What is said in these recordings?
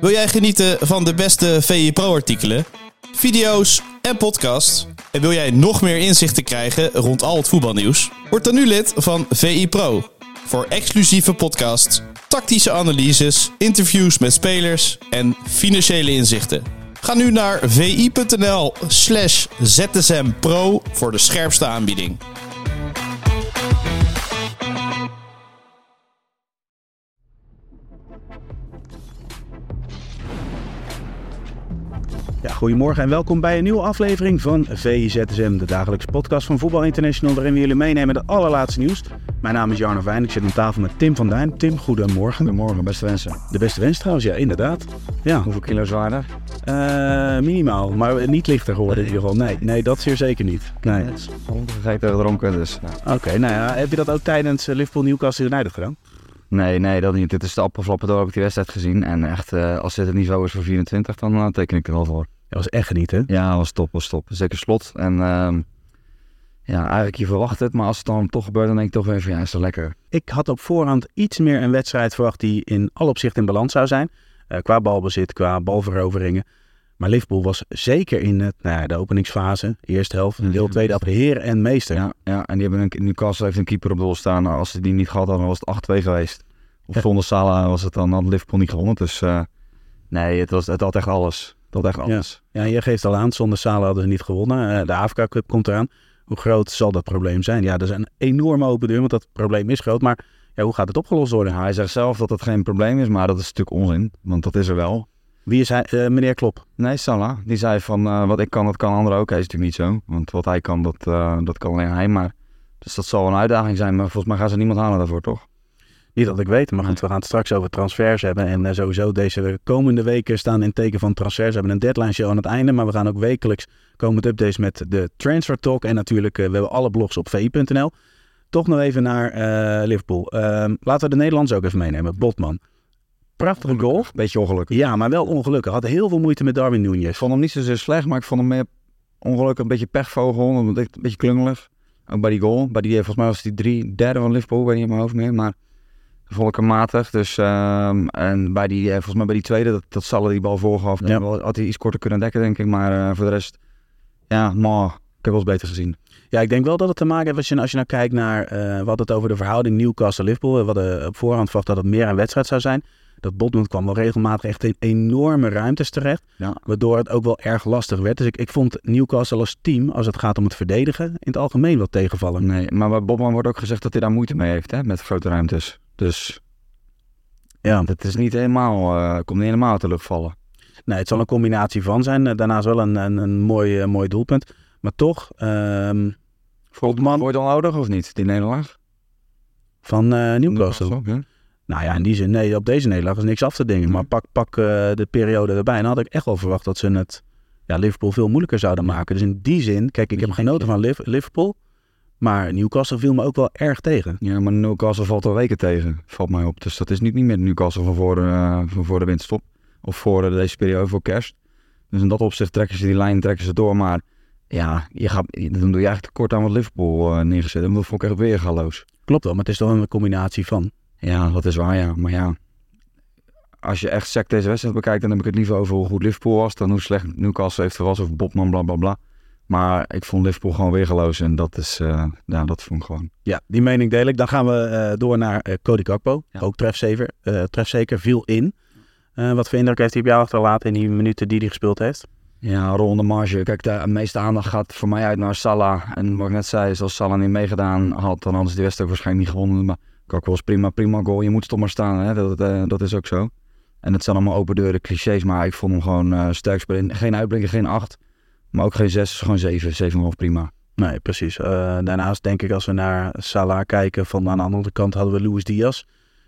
Wil jij genieten van de beste VI Pro-artikelen, video's en podcasts? En wil jij nog meer inzichten krijgen rond al het voetbalnieuws? Word dan nu lid van VI Pro. Voor exclusieve podcasts, tactische analyses, interviews met spelers en financiële inzichten. Ga nu naar vi.nl slash zsmpro voor de scherpste aanbieding. Goedemorgen en welkom bij een nieuwe aflevering van VIZSM, de dagelijkse podcast van Voetbal International, waarin we jullie meenemen de allerlaatste nieuws. Mijn naam is Jarno Vijn, ik zit aan tafel met Tim van Duin. Tim, goedemorgen. Goedemorgen, beste wensen. De beste wens trouwens, ja, inderdaad. Ja, Hoeveel kilo zwaarder? eh, minimaal, maar niet lichter geworden in ieder geval. Nee, nee, dat zeer zeker niet. Nee. Het is gegeten gedronken, dus... Oké, nou ja, heb je dat ook tijdens eh, Liverpool-Newcastle United gedaan? Nee, nee, dat niet. Dit is de appelflappen door heb ik die wedstrijd gezien. En echt, eh, als dit het niveau is voor 24, dan eh, teken ik er wel voor. Dat was echt genieten. Ja, was top, was top. Zeker slot. En ehm, ja, eigenlijk je verwacht het, maar als het dan toch gebeurt, dan denk ik toch weer van ja, is dat lekker. Ik had op voorhand iets meer een wedstrijd verwacht die in alle opzichten in balans zou zijn. Eh, qua balbezit, qua balveroveringen. Maar Liverpool was zeker in het, nou ja, de openingsfase, eerste helft, deel tweede helft, heer en meester. Ja, ja, en die hebben een, Newcastle heeft een keeper op doel staan. Nou, als ze die niet gehad hadden, dan was het 8-2 geweest. Of zonder Salah was het dan, had Liverpool niet gewonnen. Dus eh, nee, het, was, het had echt alles. Had echt alles. Ja, je geeft al aan, zonder Salah hadden ze niet gewonnen. Eh, de Afrika Cup komt eraan. Hoe groot zal dat probleem zijn? Ja, dat is een enorme open deur, want dat probleem is groot. Maar ja, hoe gaat het opgelost worden? Hij zegt zelf dat het geen probleem is, maar dat is natuurlijk onzin. Want dat is er wel. Wie is hij? Eh, meneer Klop. Nee, Salah. Die zei van eh, wat ik kan, dat kan anderen ook. Hij is natuurlijk niet zo. Want wat hij kan, dat, dat kan alleen hij. Maar, dus dat zal een uitdaging zijn. Maar volgens mij gaan ze niemand halen daarvoor, toch? Niet dat ik weet, maar goed, we gaan het straks over transfers hebben. En eh, sowieso deze komende weken staan in teken van transfers. We hebben een deadline show aan het einde, maar we gaan ook wekelijks komen met updates met de Transfer Talk. En natuurlijk, eh, we hebben alle blogs op vi.nl. Toch nog even naar eh, Liverpool. Ehm, laten we de Nederlanders ook even meenemen. Botman. Prachtige goal. Beetje ongelukkig. Ja, maar wel ongelukkig. Had heel veel moeite met Darwin Ik Núñez. vond hem niet zozeer slecht, maar ik vond hem ongelukkig een beetje pechvogel. Een beetje, een beetje klungelig. Ook bij die goal. Bij die, volgens mij was die drie derde van Liverpool, weet niet in mijn hoofd meer. Maar vond ik hem matig. Dus, ehm, en bij die, eh, volgens mij bij die tweede, dat, dat Salah die bal voorgaf. Ja. Had hij iets korter kunnen dekken, denk ik. Maar eh, voor de rest, ja, maar ik heb wel eens beter gezien. Ja, ik denk wel dat het te maken heeft als je, als je nou kijkt naar... we hadden het over de verhouding Newcastle-Liverpool. We hadden op voorhand verwacht dat het meer een wedstrijd zou zijn. Dat Botman kwam wel regelmatig echt in enorme ruimtes terecht. Ja. Waardoor het ook wel erg lastig werd. Dus ik, ik vond Newcastle als team, als het gaat om het verdedigen, in het algemeen wel tegenvallen. Nee, maar bij Bobman wordt ook gezegd dat hij daar moeite mee heeft, hè, met grote ruimtes. Dus Ja, dat is niet helemaal, eh, komt niet helemaal uit de lucht vallen. nee, het zal een combinatie van zijn. Eh, Daarnaast wel een, een, een mooi, eh, mooi doelpunt. Maar toch, ehm, Bobman. Wordt dan nodig of niet, die nederlaag? van eh, Newcastle. Ja. Nou ja, in die zin, nee, op deze nederlaag is niks af te dingen. Nee. Maar pak, pak de periode erbij. En dan had ik echt wel verwacht dat ze het ja, Liverpool veel moeilijker zouden maken. Dus in die zin, kijk, ik heb genoten van Liv- Liverpool. Maar Newcastle viel me ook wel erg tegen. Ja, maar Newcastle valt al weken tegen, valt mij op. Dus dat is niet, niet meer Newcastle van voor, de, eh, van voor de winterstop. Of voor eh, deze periode, voor kerst. Dus in dat opzicht trekken ze die lijn trekken ze door. Maar ja, je gaat, dan doe je eigenlijk tekort aan wat Liverpool eh, neergezet. En dat vond ik echt weer galoos. Klopt wel, maar het is toch een combinatie van. Ja, dat is waar, ja. Maar ja, als je echt sec deze wedstrijd bekijkt, dan heb ik het liever over hoe goed Liverpool was dan hoe slecht Newcastle heeft was of Bobman, bla bla bla. Maar ik vond Liverpool gewoon weergeloos en dat is, eh, ja, dat vond ik gewoon. Ja, die mening deel ik. Dan gaan we eh, door naar eh Cody Gakpo. Ja. Ook trefzeker, trefzeker, viel in. Wat voor indruk heeft hij op jou achtergelaten in die minuten die hij gespeeld heeft? Ja, ronde marge. Kijk, de meeste aandacht gaat voor mij uit naar Salah. En wat ik net zei, is als Salah niet meegedaan had, dan hadden ze die wedstrijd waarschijnlijk niet gewonnen. Maar Gakpo was prima, prima goal. Je moet toch maar staan, hè? Dat, dat is ook zo. En het zijn allemaal open deuren, clichés, maar ik vond hem gewoon sterk spelen. Geen uitblinken, geen 8, maar ook geen 6, gewoon 7, 7,5 prima. Nee, precies. Eh, daarnaast denk ik als we naar Salah kijken, van aan de andere kant hadden we Luis Diaz.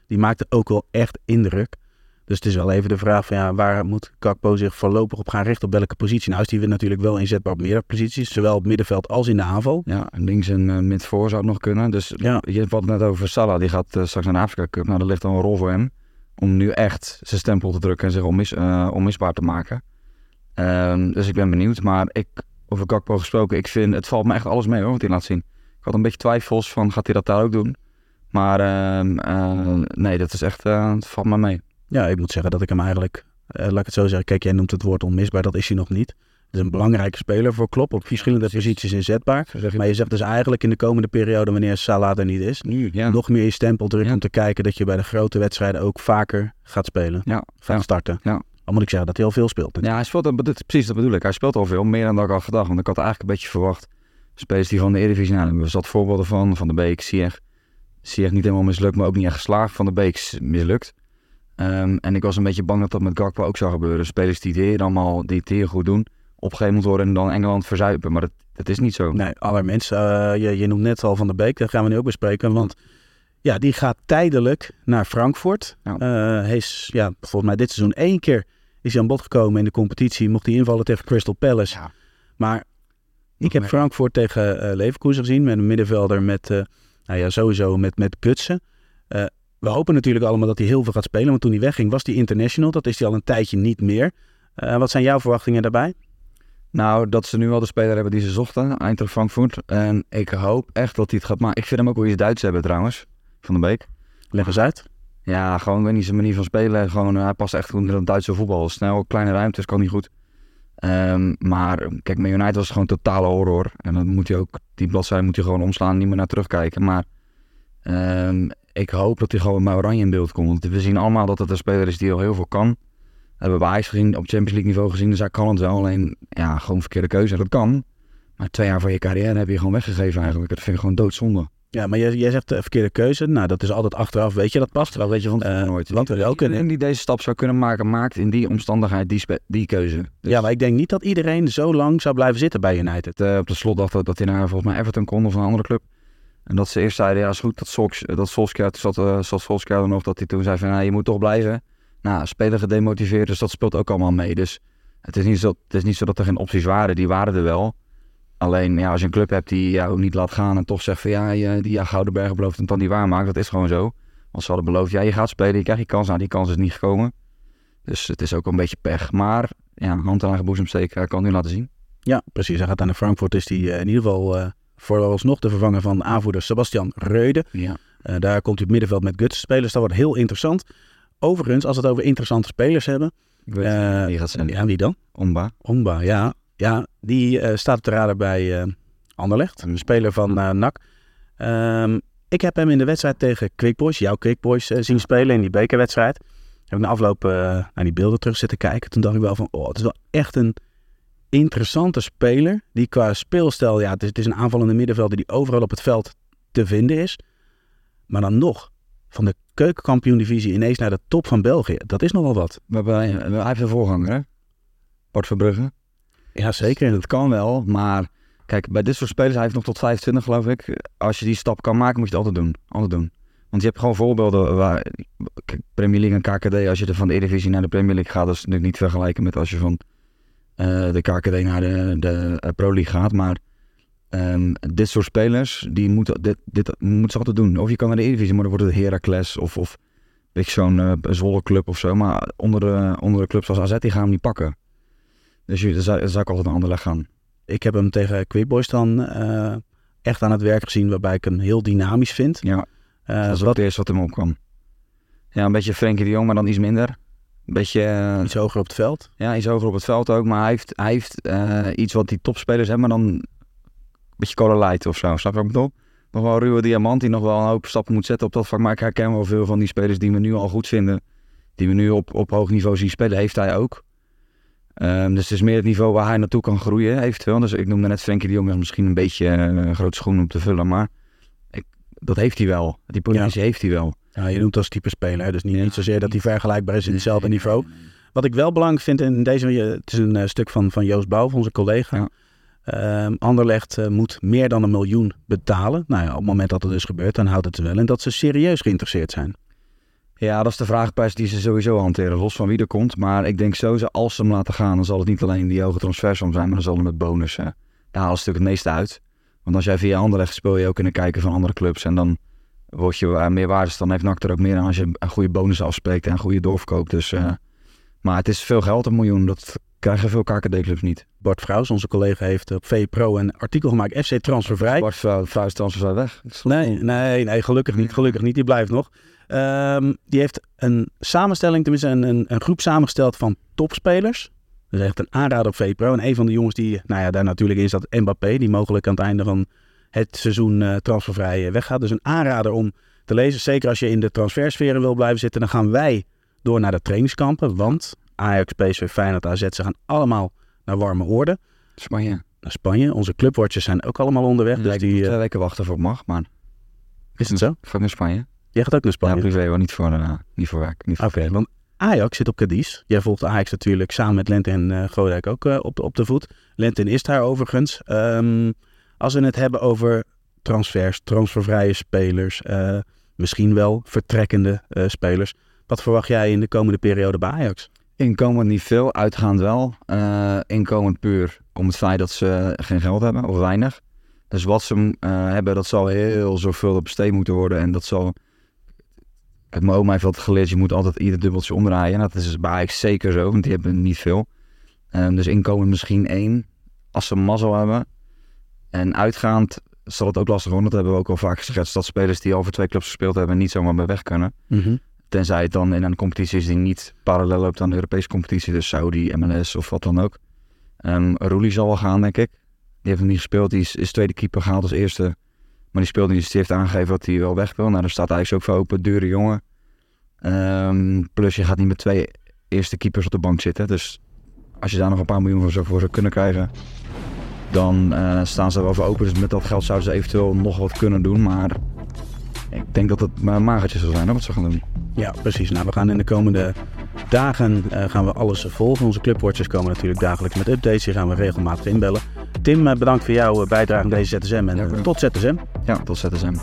Die maakte ook wel echt indruk. Dus het is wel even de vraag van ja, waar moet Kakpo zich voorlopig op gaan richten? Op welke positie? Nou is die natuurlijk wel inzetbaar op meerdere posities. Zowel op middenveld als in de aanval. Ja, links en uh, mid voor zou het nog kunnen. Dus Ja. je had het net over Salah, die gaat eh, straks naar de Afrika Cup. Nou, dat ligt dan een rol voor hem. Om nu echt zijn stempel te drukken en zich onmis, eh, onmisbaar te maken. Ehm, dus ik ben benieuwd. Maar ik, over Gakpo gesproken, ik vind, het valt me echt alles mee hoor, wat hij laat zien. Ik had een beetje twijfels van, gaat hij dat daar ook doen? Maar ehm, eh, nee, dat is echt, eh, het valt me mee. Ja, ik moet zeggen dat ik hem eigenlijk, eh, laat ik het zo zeggen. Kijk, jij noemt het woord onmisbaar, dat is hij nog niet. Het is een belangrijke speler voor Klopp, op verschillende posities inzetbaar. Maar je zegt dus eigenlijk in de komende periode, wanneer Salah er niet is, nu, ja. nog meer je stempel Ja. om te kijken dat je bij de grote wedstrijden ook vaker gaat spelen, Ja, gaat starten. Ja. Al moet ik zeggen dat hij al veel speelt. Ja, hij speelt, dat, dat- precies dat bedoel ik. Hij speelt al veel, meer dan dat ik had gedacht. Want ik had eigenlijk een beetje verwacht. Spelers die van de Eredivisie, nou, we zat voorbeelden van. Van de Beek, Sieg. Sieg niet helemaal mislukt, maar ook niet echt geslaagd. Van de Beek is mislukt. Ehm, en ik was een beetje bang dat dat met Gakpo ook zou gebeuren. Spelers die het hier allemaal, die het hier goed doen, opgegeven moeten worden en dan Engeland verzuipen. Maar dat, dat is niet zo. Nee, allerminst. Eh, je, je noemt net al Van de Beek, dat gaan we nu ook bespreken. Want ja, die gaat tijdelijk naar Frankfurt. Ja. Eh, hij is, ja, volgens mij dit seizoen één keer is hij aan bod gekomen in de competitie. Mocht hij invallen tegen Crystal Palace. Ja. Maar ik heb. Frankfurt tegen eh Leverkusen gezien met een middenvelder met, eh, nou ja, sowieso met, met Gutsen. We hopen natuurlijk allemaal dat hij heel veel gaat spelen. Want toen hij wegging was hij international. Dat is hij al een tijdje niet meer. Wat zijn jouw verwachtingen daarbij? Nou, dat ze nu al de speler hebben die ze zochten, Eintracht Frankfurt. En ik hoop echt dat hij het gaat maken. Ik vind hem ook wel iets Duits hebben trouwens, Van de Beek. Leg eens uit. Ja, gewoon, ik weet niet, zijn manier van spelen. Gewoon, eh, hij past echt goed in het Duitse voetbal. Snel, kleine ruimtes, kan niet goed. Ehm, maar kijk, met United was het gewoon totale horror. En dan moet hij ook, die bladzijde moet hij gewoon omslaan, niet meer naar terugkijken. Maar ehm, ik hoop dat hij gewoon met Oranje in beeld komt. Want we zien allemaal dat het een speler is die al heel veel kan. Dat hebben we bij Ajax gezien, op Champions League niveau gezien. Dus hij kan het wel, alleen ja, gewoon verkeerde keuze. Dat kan. Maar twee jaar van je carrière heb je gewoon weggegeven eigenlijk. Dat vind ik gewoon doodzonde. Ja, maar jij, jij zegt de verkeerde keuze. Nou, dat is altijd achteraf. Weet je dat past? Wel weet je van Eh, nooit. want er wel kunnen. Iedereen die deze stap zou kunnen maken, maakt in die omstandigheid die, die keuze. Dus Ja, maar ik denk niet dat iedereen zo lang zou blijven zitten bij United. eh, op de slot dacht dat, dat hij naar volgens mij Everton kon of een andere club. En dat ze eerst zeiden, ja is goed, dat, Solks, dat Solskjaer, toen zat, eh, zat Solskjaer er nog, dat hij toen zei van, nou, je moet toch blijven. Nou, speler gedemotiveerd, dus dat speelt ook allemaal mee. Dus het is niet zo, het is niet zo dat er geen opties waren, die waren er wel. Alleen, ja, als je een club hebt die jou niet laat gaan en toch zegt van, ja, je, die ja, Goudenberg belooft en het dan niet waarmaakt, dat is gewoon zo. Want ze hadden beloofd, ja, je gaat spelen, je krijgt je kans. Nou, die kans is niet gekomen. Dus het is ook een beetje pech. Maar, ja, hand aan eigen boezem steken, hij kan nu laten zien. Ja, precies. Hij gaat naar Frankfurt. Is hij eh, in ieder geval eh vooralsnog de vervanger van aanvoerder Sebastian Reude. Ja. Eh, daar komt hij op het middenveld met Guts spelen. Dus dat wordt heel interessant. Overigens, als we het over interessante spelers hebben. Ik weet wie gaat zijn. ja, wie dan? Omba. Omba, ja. Ja, die eh, staat op de radar bij eh Anderlecht. Een speler van eh, NAC. Ehm, ik heb hem in de wedstrijd tegen Quick Boys, jouw Quick Boys, zien spelen in die bekerwedstrijd. Heb ik na afloop naar die beelden terug zitten kijken. Toen dacht ik wel van, oh, het is wel echt een interessante speler. Die qua speelstijl, ja, het is, het is een aanvallende middenvelder die overal op het veld te vinden is. Maar dan nog, van de keukenkampioen-divisie ineens naar de top van België. Dat is nogal wat. Hebben, hij heeft een voorganger, hè? Bart Verbrugge. Ja, zeker. Dat kan wel, maar kijk, bij dit soort spelers, hij heeft nog tot 25 geloof ik. Als je die stap kan maken, moet je het altijd doen. Altijd doen. Want je hebt gewoon voorbeelden waar, kijk, Premier League en KKD, als je er van de Eredivisie naar de Premier League gaat, dat is natuurlijk niet vergelijken met als je van eh, de KKD naar de, de eh, Pro League gaat. Maar ehm, dit soort spelers, die moeten, dit, dit moeten ze altijd doen. Of je kan naar de Eredivisie, maar dan wordt het Heracles of, of zo'n eh, Zwolle club of zo. Maar onder de, onder de clubs als AZ, die gaan hem niet pakken. Dus je, dan zou, zou ik altijd naar Anderlecht gaan. Ik heb hem tegen Quick Boys dan eh, echt aan het werk gezien, waarbij ik hem heel dynamisch vind. Ja, Eh, dat is wat het eerste wat hem opkwam. Ja, een beetje Frenkie de Jong, maar dan iets minder. Een beetje, eh, iets hoger op het veld. ja, iets hoger op het veld ook. Maar hij heeft, hij heeft iets wat die topspelers hebben, maar dan een beetje Cola Light of zo. Snap je wat ik bedoel? Nog wel een ruwe diamant die nog wel een hoop stappen moet zetten op dat vak. Maar ik herken wel veel van die spelers die we nu al goed vinden. Die we nu op, op hoog niveau zien spelen, heeft hij ook. Ehm, dus het is meer het niveau waar hij naartoe kan groeien, eventueel. Dus ik noemde net Frenkie de Jong, misschien een beetje eh, een grote schoen om te vullen. Maar ik, dat heeft hij wel. Die positie heeft hij wel. Ja, je noemt als type speler, hè, dus niet, Ja. niet zozeer dat hij vergelijkbaar is in hetzelfde niveau. Wat ik wel belangrijk vind in deze, het is een eh, stuk van, van Joost Bouw, onze collega. Ehm, Anderlecht eh, moet meer dan een miljoen betalen. Nou ja, op het moment dat het dus gebeurt, dan houdt het er wel in dat ze serieus geïnteresseerd zijn. Ja, dat is de vraagprijs die ze sowieso hanteren, los van wie er komt. Maar ik denk sowieso, als ze hem laten gaan, dan zal het niet alleen die hoge transfersom zijn, maar dan zal het met bonus. eh, daar halen ze natuurlijk het meeste uit. Want als jij via Anderlecht speel je ook de kijken van andere clubs. En dan word je eh, meer waardes. Dan heeft NAC er ook meer aan als je een goede bonus afspreekt en een goede doorverkoop. Dus, eh, maar het is veel geld, een miljoen. Dat krijgen veel KKD-clubs niet. Bart Vrouws, onze collega, heeft op VPRO een artikel gemaakt. FC transfervrij. Bart Vrij Vrij is transfer weg. Nee, nee, nee, gelukkig niet. Gelukkig niet. Die blijft nog. Ehm, die heeft een samenstelling, tenminste een, een, een groep samengesteld van topspelers. Dat is echt een aanrader op VPRO. En een van de jongens die nou ja, daar natuurlijk in zat, Mbappé. Die mogelijk aan het einde van het seizoen eh, transfervrij eh, weggaat. Dus een aanrader om te lezen. Zeker als je in de transfersferen wil blijven zitten. Dan gaan wij door naar de trainingskampen. Want Ajax, PSV, Feyenoord, AZ, ze gaan allemaal naar warme oorden. Spanje. Naar Spanje. Onze clubwatchers zijn ook allemaal onderweg. Dus me die, eh, twee weken wachten voor het mag, maar... is het zo? Ga naar Spanje. Jij gaat ook naar Ja, Spanje? privé hoor, niet voor, uh, niet voor werk. Voor Oké, want Ajax zit op Cadiz. Jij volgt Ajax natuurlijk samen met Lente en uh, Godijk ook uh, op, de, op de voet. Lente is daar overigens. Um, als we het hebben over transfers, transfervrije spelers, uh, misschien wel vertrekkende spelers. Wat verwacht jij in de komende periode bij Ajax? Inkomend niet veel, uitgaand wel. Uh, inkomend puur om het feit dat ze geen geld hebben of weinig. Dus wat ze uh, hebben, dat zal heel zorgvuldig besteed moeten worden. En dat zal. Het mijn oma heeft altijd geleerd, je moet altijd ieder dubbeltje omdraaien. En dat is bij Ajax zeker zo, want die hebben niet veel. Um, dus inkomend misschien één, als ze mazzel hebben. En uitgaand zal het ook lastig worden. Dat hebben we ook al vaak geschetst. Dat spelers die voor twee clubs gespeeld hebben niet zomaar bij weg kunnen. Mm. Tenzij het dan in een competitie is die niet parallel loopt aan de Europese competitie. Dus Saudi, MLS of wat dan ook. Um, Roelie zal wel gaan, denk ik. Die heeft nog niet gespeeld. Die is, is tweede keeper gehaald als eerste. Maar die speelde niet. Dus die heeft aangegeven dat hij wel weg wil. Nou, daar staat eigenlijk ook voor open. Dure jongen. Um, plus je gaat niet met twee eerste keepers op de bank zitten. Dus als je daar nog een paar miljoen voor zou, voor kunnen krijgen... dan uh, staan ze wel voor open. Dus met dat geld zouden ze eventueel nog wat kunnen doen. Maar ik denk dat het maar een magertje zal zijn hè, wat ze gaan doen. Ja, precies. Nou, we gaan in de komende dagen uh, gaan we alles volgen. Onze clubwatchers komen natuurlijk dagelijks met updates. Die gaan we regelmatig inbellen. Tim, uh, bedankt voor jouw bijdrage aan deze ZSM en ja, tot ZSM. Ja, tot ZSM.